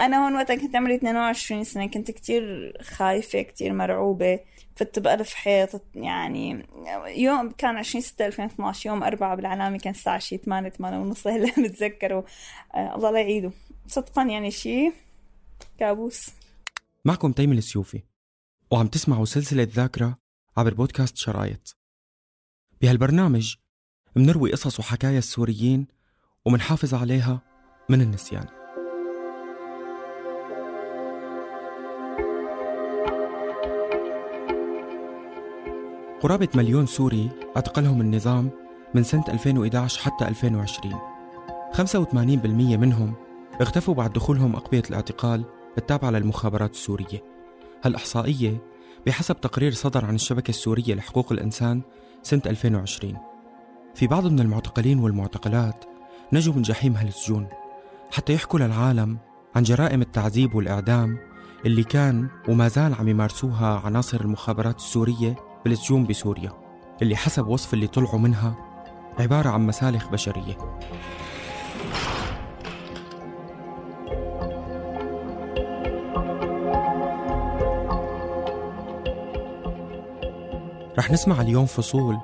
أنا هون وقتها كنت عمري 22 سنة كنت كتير خايفة كتير مرعوبة. فت بألف حيط يعني يوم كان 20 6 2012 يوم أربعة بالعلامة كان الساعة شي 8 8 ونص هلا بتذكره آه الله لا يعيده. صدقا يعني شي كابوس. معكم تيم السيوفي وعم تسمعوا سلسلة ذاكرة عبر بودكاست شرايط. بهالبرنامج منروي قصص وحكايا السوريين ومنحافظ عليها من النسيان. قرابة مليون سوري اعتقلهم النظام من سنة 2011 حتى 2020 85% منهم اختفوا بعد دخولهم أقبية الاعتقال التابعة للمخابرات السورية. هالإحصائية بحسب تقرير صدر عن الشبكة السورية لحقوق الإنسان سنة 2020 في بعض من المعتقلين والمعتقلات نجوا من جحيم هالسجون حتى يحكوا للعالم عن جرائم التعذيب والإعدام اللي كان وما زال عم يمارسوها عناصر المخابرات السورية بالسجون بسوريا اللي حسب وصف اللي طلعوا منها عبارة عن مسالخ بشرية. رح نسمع اليوم فصول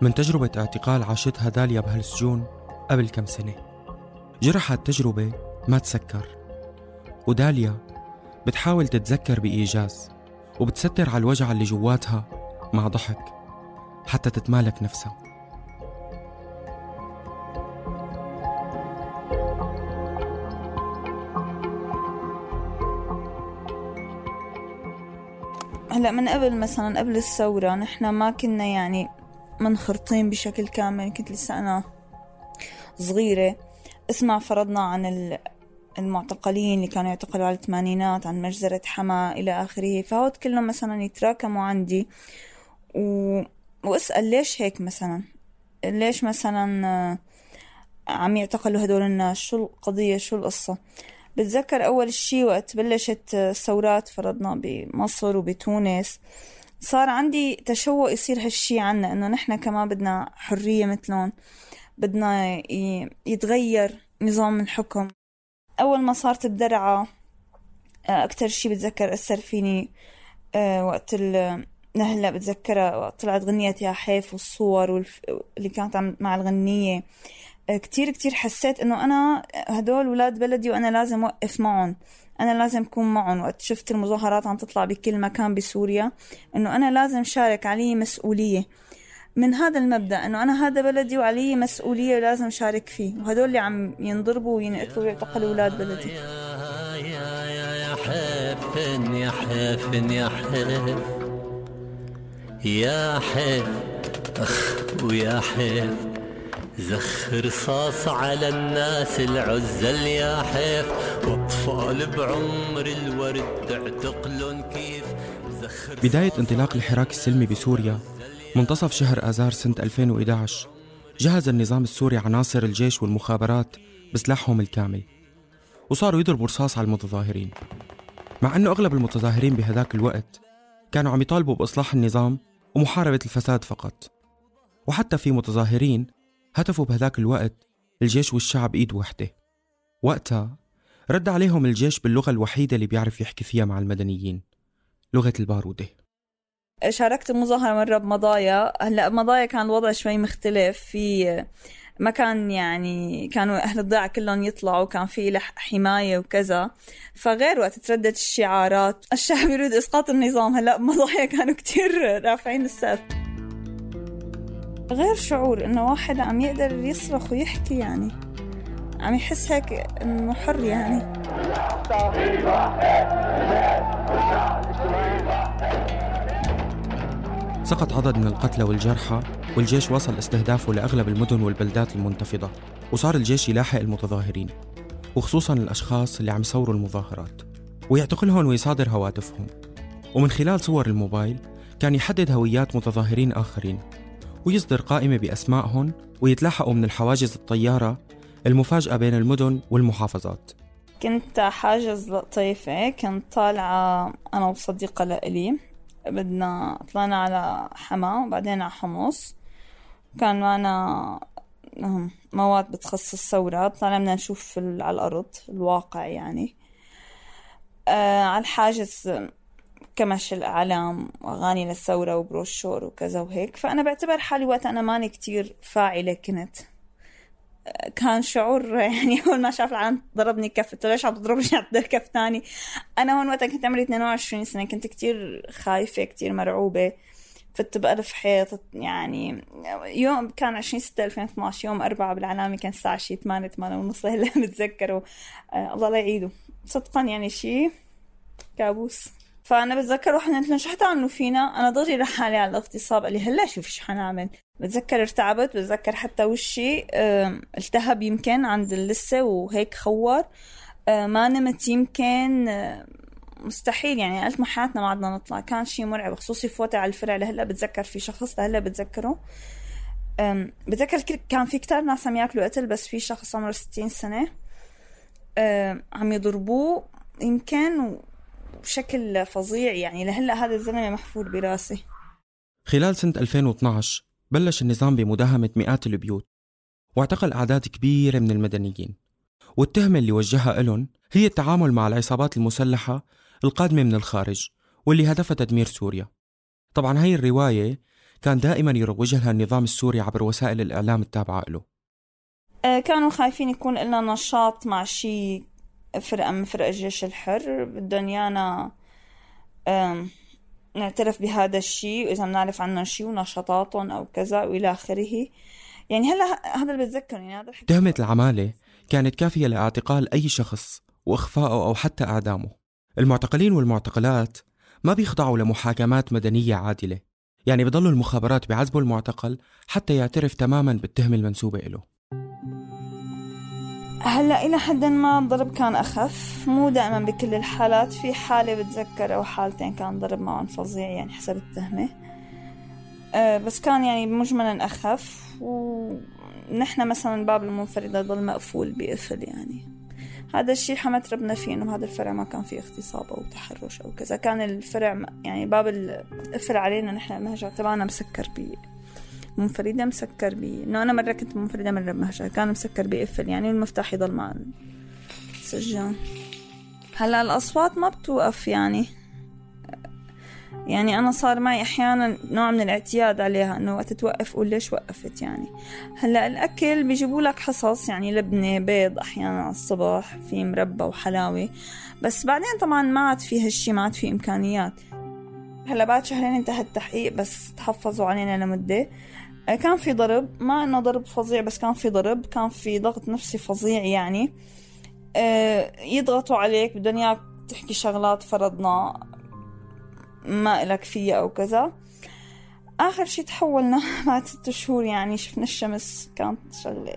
من تجربة اعتقال عاشتها داليا بهالسجون قبل كم سنة. جرحها التجربة ما تسكر. وداليا بتحاول تتذكر بإيجاز وبتستر على الوجع اللي جواتها مع ضحك حتى تتمالك نفسها. هلا من قبل مثلا قبل الثورة نحن ما كنا يعني منخرطين بشكل كامل. كنت لسه أنا صغيرة. اسمع فرضنا عن المعتقلين اللي كانوا يعتقلوا على الثمانينات عن مجزرة حما إلى آخره. فهود كلهم مثلا يتراكموا عندي. و... واسأل ليش هيك مثلا؟ ليش مثلا آه، عم يعتقلوا هدول الناس؟ شو القضية؟ شو القصة؟ بتذكر أول شي وقت بلشت الثورات فرضنا بمصر وبتونس صار عندي تشوق يصير هالشي عنا إنه نحن كمان بدنا حرية مثلهم بدنا يتغير نظام الحكم. أول ما صارت بدرعا آه، أكتر شي بتذكر أثر فيني آه، وقت هلا بتذكرها طلعت غنية يا حيف والصور والف... اللي كانت عم مع الغنية. آه، كتير كتير حسيت إنه أنا هدول ولاد بلدي وأنا لازم اوقف معهم. أنا لازم أكون معهم. وقت شفت المظاهرات عم تطلع بكل مكان بسوريا إنه أنا لازم شارك علي مسؤولية. من هذا المبدأ إنه أنا هذا بلدي وعلي مسؤولية ولازم شارك فيه. وهدول اللي عم ينضربوا وينقتلوا ويعتقلوا أولاد بلدي. يا يا يا حفن يا حفن يا حفن يا حيف أخ ويا حيف زخ رصاص على الناس العزل يا حيف وأطفال بعمر الورد تعتقلن كيف زخ بداية انطلاق الحراك السلمي بسوريا منتصف شهر آذار سنة 2011 جهز النظام السوري عناصر الجيش والمخابرات بسلاحهم الكامل وصاروا يضربوا رصاص على المتظاهرين. مع أنه أغلب المتظاهرين بهذاك الوقت كانوا عم يطالبوا بإصلاح النظام ومحاربة الفساد فقط. وحتى في متظاهرين هتفوا بهذاك الوقت الجيش والشعب إيد وحدة. وقتها رد عليهم الجيش باللغة الوحيدة اللي بيعرف يحكي فيها مع المدنيين لغة البارودة. شاركت مظاهرة مرة بمضايا. هلأ بمضايا كان الوضع شوي مختلف. في ما كان يعني كانوا أهل الضيعة كلهم يطلعوا كان في حماية وكذا. فغير وقت تردد الشعارات الشعب يريد إسقاط النظام. هلا بمضايا كانوا كتير رافعين السقف. غير شعور إنه واحد عم يقدر يصرخ ويحكي يعني. عم يحس هيك إنه حر يعني. سقط عدد من القتلى والجرحى والجيش واصل استهدافه لأغلب المدن والبلدات المنتفضة وصار الجيش يلاحق المتظاهرين وخصوصا الأشخاص اللي عم يصوروا المظاهرات ويعتقلهم ويصادر هواتفهم. ومن خلال صور الموبايل كان يحدد هويات متظاهرين آخرين ويصدر قائمة بأسمائهم ويتلاحقوا من الحواجز الطيارة المفاجأة بين المدن والمحافظات. كنت حاجز لطيفة كنت طالعة أنا وصديقة لإلي. بدنا طلعنا على حما وبعدين على حمص. كان معنا مواد بتخصص الثورة. طلعنا بدنا نشوف على الأرض الواقع يعني. آه على الحاجز كمش الإعلام وأغاني للثورة وبروشور وكذا وهيك. فأنا بعتبر حالي وقت أنا ماني كتير فاعلة كنت. كان شعور يعني أول ما شاف العالم ضربني كف قلت ليش عم تضربني؟ على كف ثاني. أنا هون وقتها كنت عمري 22 سنة كنت كتير خايفة كتير مرعوبة. فت بألف حيط يعني يوم كان 20 6 2012 يوم أربعة بالعلامة كان الساعة شي 8 8 ونص هلا بتذكره آه الله لا يعيده. صدقا يعني شي كابوس. فأنا بتذكر قلت له شو حتعملوا فينا. أنا ضغري رح حالي على الاغتصاب. قال لي هلا شوف شو حنعمل. بتذكر ارتعبت. بتذكر حتى وشي التهب يمكن عند اللثه وهيك خور ما نمت يمكن مستحيل. يعني قلت ما حياتنا ما عدنا نطلع. كان شيء مرعب خصوصي فوتي على الفرع لهلا بتذكر في شخص لهلا بتذكره. بتذكر كان في كتار ناس عم ياكلوا قتل بس في شخص عمره 60 سنة. عم يضربوه يمكن بشكل فظيع يعني لهلا هذا الزلمه محفور براسي. خلال سنة 2012 بلش النظام بمداهمة مئات البيوت واعتقل أعداد كبيرة من المدنيين. والتهمة اللي وجهها لهم هي التعامل مع العصابات المسلحة القادمة من الخارج واللي هدفها تدمير سوريا. طبعا هاي الرواية كان دائما يروج لها النظام السوري عبر وسائل الإعلام التابعة له. آه، كانوا خايفين يكون لنا نشاط مع شيء فرقة من فرق الجيش الحر. بدهم يانا نعترف بهذا الشيء وإذا بنعرف عنهم شيء ونشاطاتهم أو كذا وإلى آخره. يعني هلا هذا اللي بتذكر يعني هذا تهمة العمالة كانت كافية لإعتقال أي شخص وإخفائه أو حتى إعدامه. المعتقلين والمعتقلات ما بيخضعوا لمحاكمات مدنية عادلة. يعني بضلوا المخابرات بعذبوا المعتقل حتى يعترف تماما بالتهمة المنسوبة له هلا إلى حد ما الضرب كان أخف. مو دائما بكل الحالات. في حالة بتذكر أو حالتين كان ضرب معهم فظيع يعني حسب التهمة. أه بس كان يعني مجملا أخف. ونحن مثلا باب المنفردة ضل مقفول بقفل يعني. هذا الشيء حمد ربنا فيه إنه هذا الفرع ما كان فيه اغتصاب أو تحرش أو كذا. كان الفرع يعني باب القفل علينا نحن المهجع تبعنا مسكر منفردة مسكر بي. إنه أنا مرة كنت منفردة مرة بمهجر كان مسكر بقفل يعني والمفتاح يضل مع السجان. هلأ الأصوات ما بتوقف يعني. يعني أنا صار معي أحيانا نوع من الاعتياد عليها إنه وقت توقف قول ليش وقفت يعني. هلأ الأكل بيجيبوا لك حصص يعني لبنة بيض أحيانا على الصبح في مربى وحلاوة. بس بعدين طبعا ما عاد في هالشي ما عاد في إمكانيات. هلأ بعد شهرين انتهى التحقيق بس تحفظوا علينا لمدة. كان في ضرب. ما إنه ضرب فظيع بس كان في ضرب. كان في ضغط نفسي فظيع يعني. آه، يضغطوا عليك بدهم إياك تحكي شغلات فرضنا ما إلك فيها أو كذا. آخر شي تحولنا بعد ست شهور يعني شفنا الشمس كانت شغلة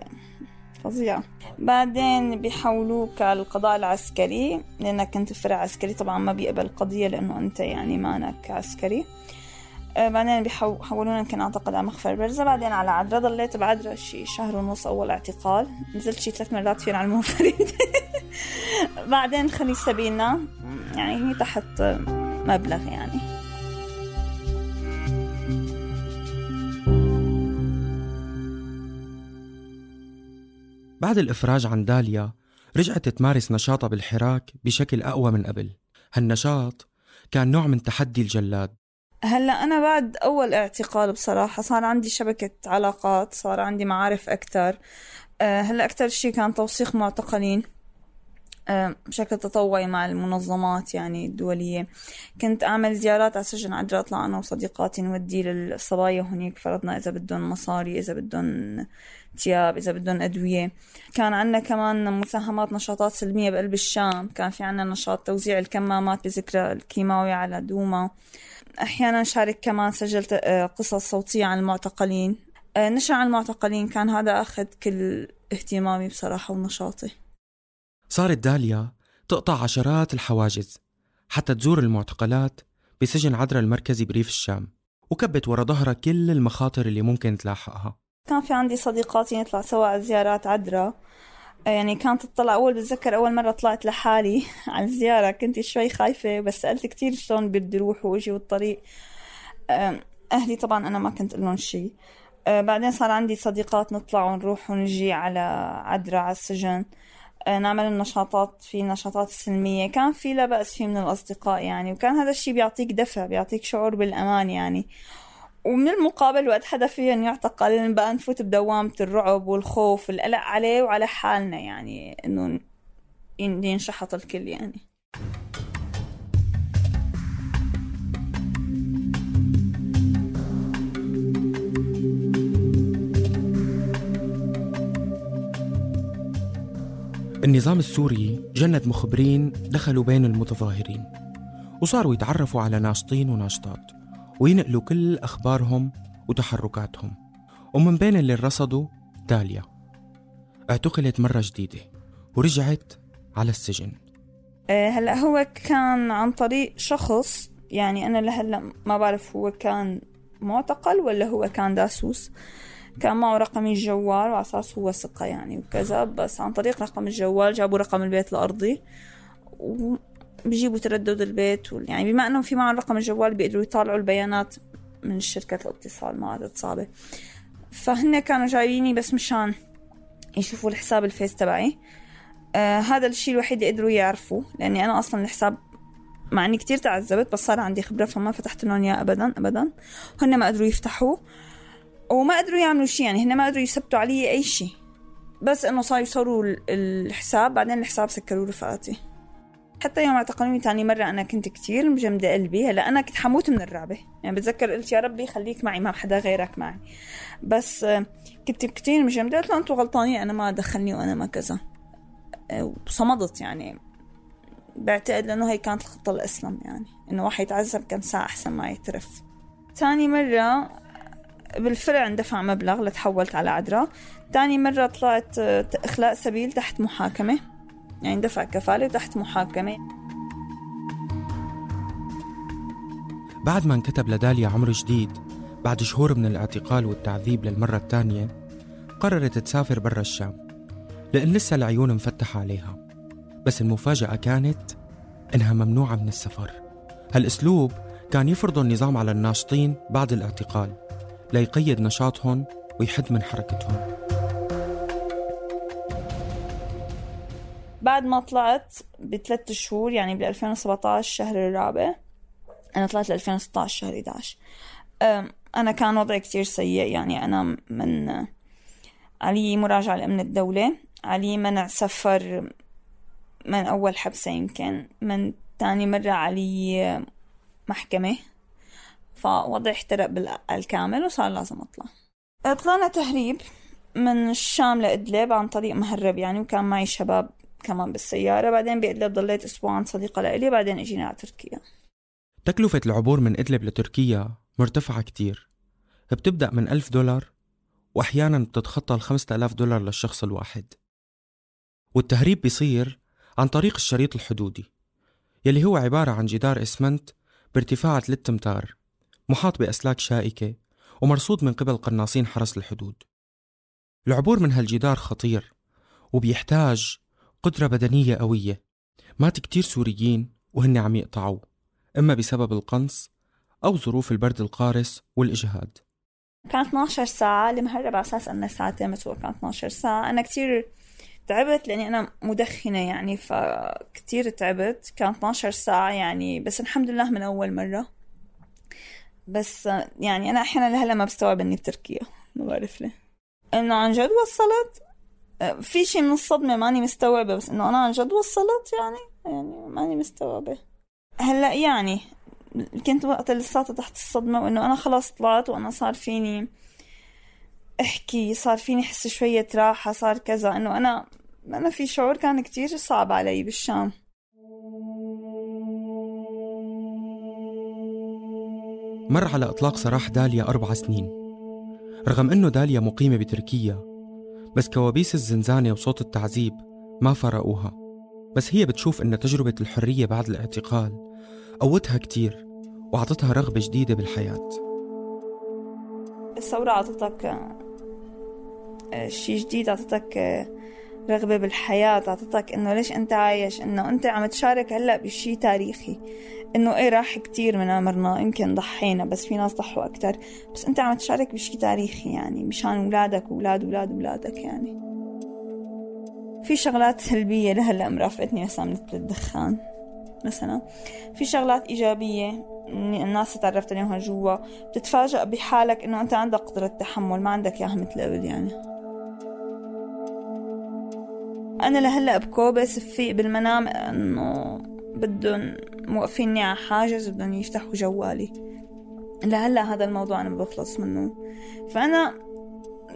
فظيعة. بعدين بيحولوك القضاء العسكري لأنك كنت فرع عسكري. طبعا ما بيقبل قضية لأنه أنت يعني مانك عسكري. آه، بعدين بيحولونا يمكن أعتقد على مخفر برزة. بعدين على عدرا ضليت بعدرا شي شهر ونص أول اعتقال. نزلت شي ثلاث مرات فين على المنفرد. بعدين خلي سبيلنا. يعني هي تحت مبلغ يعني. بعد الإفراج عن داليا رجعت تمارس نشاطها بالحراك بشكل أقوى من قبل. هالنشاط كان نوع من تحدي الجلاد. هلا أنا بعد أول اعتقال بصراحة صار عندي شبكة علاقات صار عندي معارف أكتر. أه هلا أكتر شيء كان توثيق معتقلين. بشكل تطوعي مع المنظمات يعني الدولية. كنت أعمل زيارات على سجن عجرة أطلع أنا وصديقاتي نودي للصبايا هنيك فرضنا إذا بدهم مصاري إذا بدهم تياب إذا بدهم أدوية. كان عنا كمان مساهمات نشاطات سلمية بقلب الشام. كان في عنا نشاط توزيع الكمامات بذكرى الكيماوي على دوما. أحيانا شارك كمان سجلت آه، قصص صوتية عن المعتقلين. آه، نشر عن المعتقلين. كان هذا أخذ كل اهتمامي بصراحة ونشاطي. صارت داليا تقطع عشرات الحواجز حتى تزور المعتقلات بسجن عدرا المركزي بريف الشام وكبت ورا ظهرها كل المخاطر اللي ممكن تلاحقها. كان في عندي صديقاتي نطلع سوا على زيارات عدرا يعني كانت تطلع أول بتذكر أول مرة طلعت لحالي على الزيارة كنت شوي خايفة بس سألت كتير شلون بدي أروح وأجي والطريق. أهلي طبعا أنا ما كنت لهم شي. أه، بعدين صار عندي صديقات نطلع ونروح ونجي على عدرا على السجن. نعمل النشاطات في نشاطات سلمية. كان في لا بأس فيه من الأصدقاء يعني وكان هذا الشيء بيعطيك دفع بيعطيك شعور بالأمان يعني. ومن المقابل وقت حدا فيهم يعتقل بقى نفوت بدوامة الرعب والخوف والقلق عليه وعلى حالنا يعني إنه ينشحط الكل يعني. النظام السوري جند مخبرين دخلوا بين المتظاهرين وصاروا يتعرفوا على ناشطين وناشطات وينقلوا كل أخبارهم وتحركاتهم ومن بين اللي رصدوا داليا. اعتقلت مرة جديدة ورجعت على السجن. آه، هلا هو كان عن طريق شخص يعني أنا لهلا ما بعرف هو كان معتقل ولا هو كان داسوس. كان معه رقم الجوال وعلى أساس هو ثقة يعني وكذا بس عن طريق رقم الجوال جابوا رقم البيت الأرضي بيجيبوا تردد البيت يعني بما إنه في معهم رقم الجوال بيقدروا يطالعوا البيانات من شركة الاتصال ما عاد صعبة. فهن كانوا جاييني بس مشان يشوفوا الحساب الفيس تبعي. آه هذا الشيء الوحيد اللي قدروا يعرفوا لأني أنا أصلا الحساب مع إني كتير تعذبت بس صار عندي خبرة فما فتحت لهم إياه ابدا ابدا. هن ما قدروا يفتحوه. وما قدروا يعملوا شيء يعني هن ما قدروا يثبتوا علي أي شيء. بس إنه صاروا يصوروا الحساب بعدين الحساب سكروا رفقاتي. حتى يوم اعتقلوني تاني مرة أنا كنت كتير مجمدة قلبي. هلأ أنا كنت حموت من الرعبة. يعني بتذكر قلت يا ربي خليك معي ما حدا غيرك معي. بس كنت كتير مجمدة. قلت له أنتوا غلطانين أنا ما دخلني وأنا ما كذا. وصمدت يعني. بعتقد لأنه هي كانت الخطة الأسلم يعني. إنه واحد يتعذب كم ساعة أحسن ما يترف. تاني مرة بالفرع اندفع مبلغ لتحولت على عدرا. تاني مرة طلعت إخلاء سبيل تحت محاكمة. يعني دفع كفالة تحت محاكمة. بعد ما انكتب لداليا عمر جديد بعد شهور من الاعتقال والتعذيب للمرة الثانية قررت تسافر برا الشام لأن لسه العيون مفتحة عليها. بس المفاجأة كانت إنها ممنوعة من السفر. هالأسلوب كان يفرض النظام على الناشطين بعد الاعتقال. ليقيد نشاطهم ويحد من حركتهم. بعد ما طلعت بثلاث شهور يعني بال 2017 الشهر الرابع أنا طلعت ل 2016 شهر 11 أنا كان وضعي كتير سيء يعني أنا من علي مراجعة لأمن الدولة علي منع سفر من أول حبسة يمكن من تاني مرة علي محكمة. فوضعي احترق بالكامل وصار لازم أطلع. طلعنا تهريب من الشام لإدلب عن طريق مهرب يعني وكان معي شباب كمان بالسيارة. بعدين بإدلب ضليت أسبوع عند صديقة لإلي بعدين إجينا على تركيا. تكلفة العبور من إدلب لتركيا مرتفعة كتير. بتبدأ من ألف دولار وأحيانا بتتخطى الخمسة ألاف دولار للشخص الواحد. والتهريب بيصير عن طريق الشريط الحدودي يلي هو عبارة عن جدار إسمنت بارتفاع 3 أمتار. محاط بأسلاك شائكة ومرصود من قبل قناصين حرس الحدود. العبور من هالجدار خطير وبيحتاج قدرة بدنية قوية. مات كتير سوريين وهن عم يقطعوا إما بسبب القنص أو ظروف البرد القارس والإجهاد. كانت 12 ساعة اللي مهرب على أساس أنها ساعتين بس كانت 12 ساعة. أنا كتير تعبت لأني أنا مدخنة يعني فكتير تعبت. كانت 12 ساعة يعني بس الحمد لله من أول مرة. بس يعني أنا أحيانا لهلا ما بستوعب إني بتركيا ما بعرف ليه. إنه عن جد وصلت في شيء من الصدمة ماني مستوعبة بس إنه أنا عن جد وصلت يعني يعني ماني مستوعبة. هلأ يعني كنت وقت لساتها تحت الصدمة وإنه أنا خلاص طلعت وأنا صار فيني أحكي صار فيني أحس شوية راحة صار كذا إنه أنا أنا في شعور كان كتير صعب علي بالشام. مر على إطلاق سراح داليا أربع سنين. رغم أنه داليا مقيمة بتركيا بس كوابيس الزنزانة وصوت التعذيب ما فرقوها بس هي بتشوف أن تجربة الحرية بعد الاعتقال قوتها كتير وأعطتها رغبة جديدة بالحياة. الثورة أعطتك آه، شيء جديد أعطتك آه، رغبة بالحياة أعطتك إنه ليش أنت عايش؟ إنه أنت عم تشارك هلأ بشي تاريخي. إنه إيه راح كتير من عمرنا يمكن ضحينا بس في ناس ضحوا أكتر. بس أنت عم تشارك بشي تاريخي يعني مشان أولادك وأولاد أولاد أولادك يعني. في شغلات سلبية لهلأ مرافقتني مثل الدخان مثلا. في شغلات إيجابية الناس تعرفت عليهم جوا. بتتفاجأ بحالك إنه أنت عندك قدرة تحمل ما عندك إياها مثل قبل يعني. أنا لهلأ بكوبس في بالمنام إنه بدهم موقفيني على حاجز بدهم يفتحوا جوالي. لهلأ هذا الموضوع أنا بخلص منه. فأنا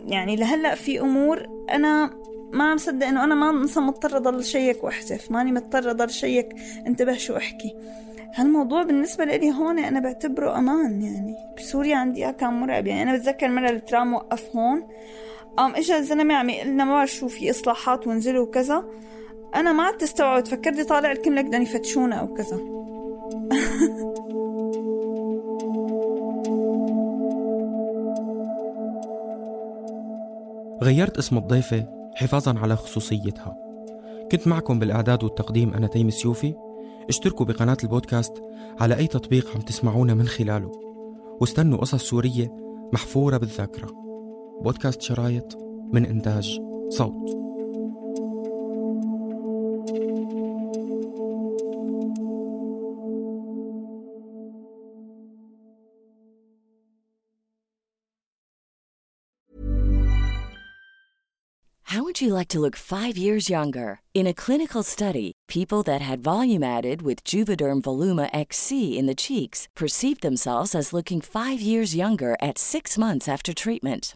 يعني لهلأ في أمور أنا ما عم صدق إنه أنا ما مثلا مضطرة أضل شيك واحذف ماني مضطرة أضل شيك. انتبه شو أحكي. هالموضوع بالنسبة لي هون أنا بعتبره أمان يعني. بسوريا عندي كان مرعب. يعني أنا بتذكر مرة الترام وقف هون. قام اجى الزلمة عم يقول لنا؟ ما بعرف شو في إصلاحات وانزلوا وكذا. أنا ما عدت استوعب فكرتي طالع الكل بدهم يفتشونا أو كذا. غيرت اسم الضيفة حفاظا على خصوصيتها. كنت معكم بالإعداد والتقديم أنا تيم سيوفي. اشتركوا بقناة البودكاست على أي تطبيق عم تسمعونا من خلاله. واستنوا قصص سورية محفورة بالذاكرة. بودكاست شرايط من إنتاج صوت How would you like to look five years younger? In a clinical study, people that had volume added with Juvederm Voluma XC in the cheeks perceived themselves as looking five years younger at six months after treatment.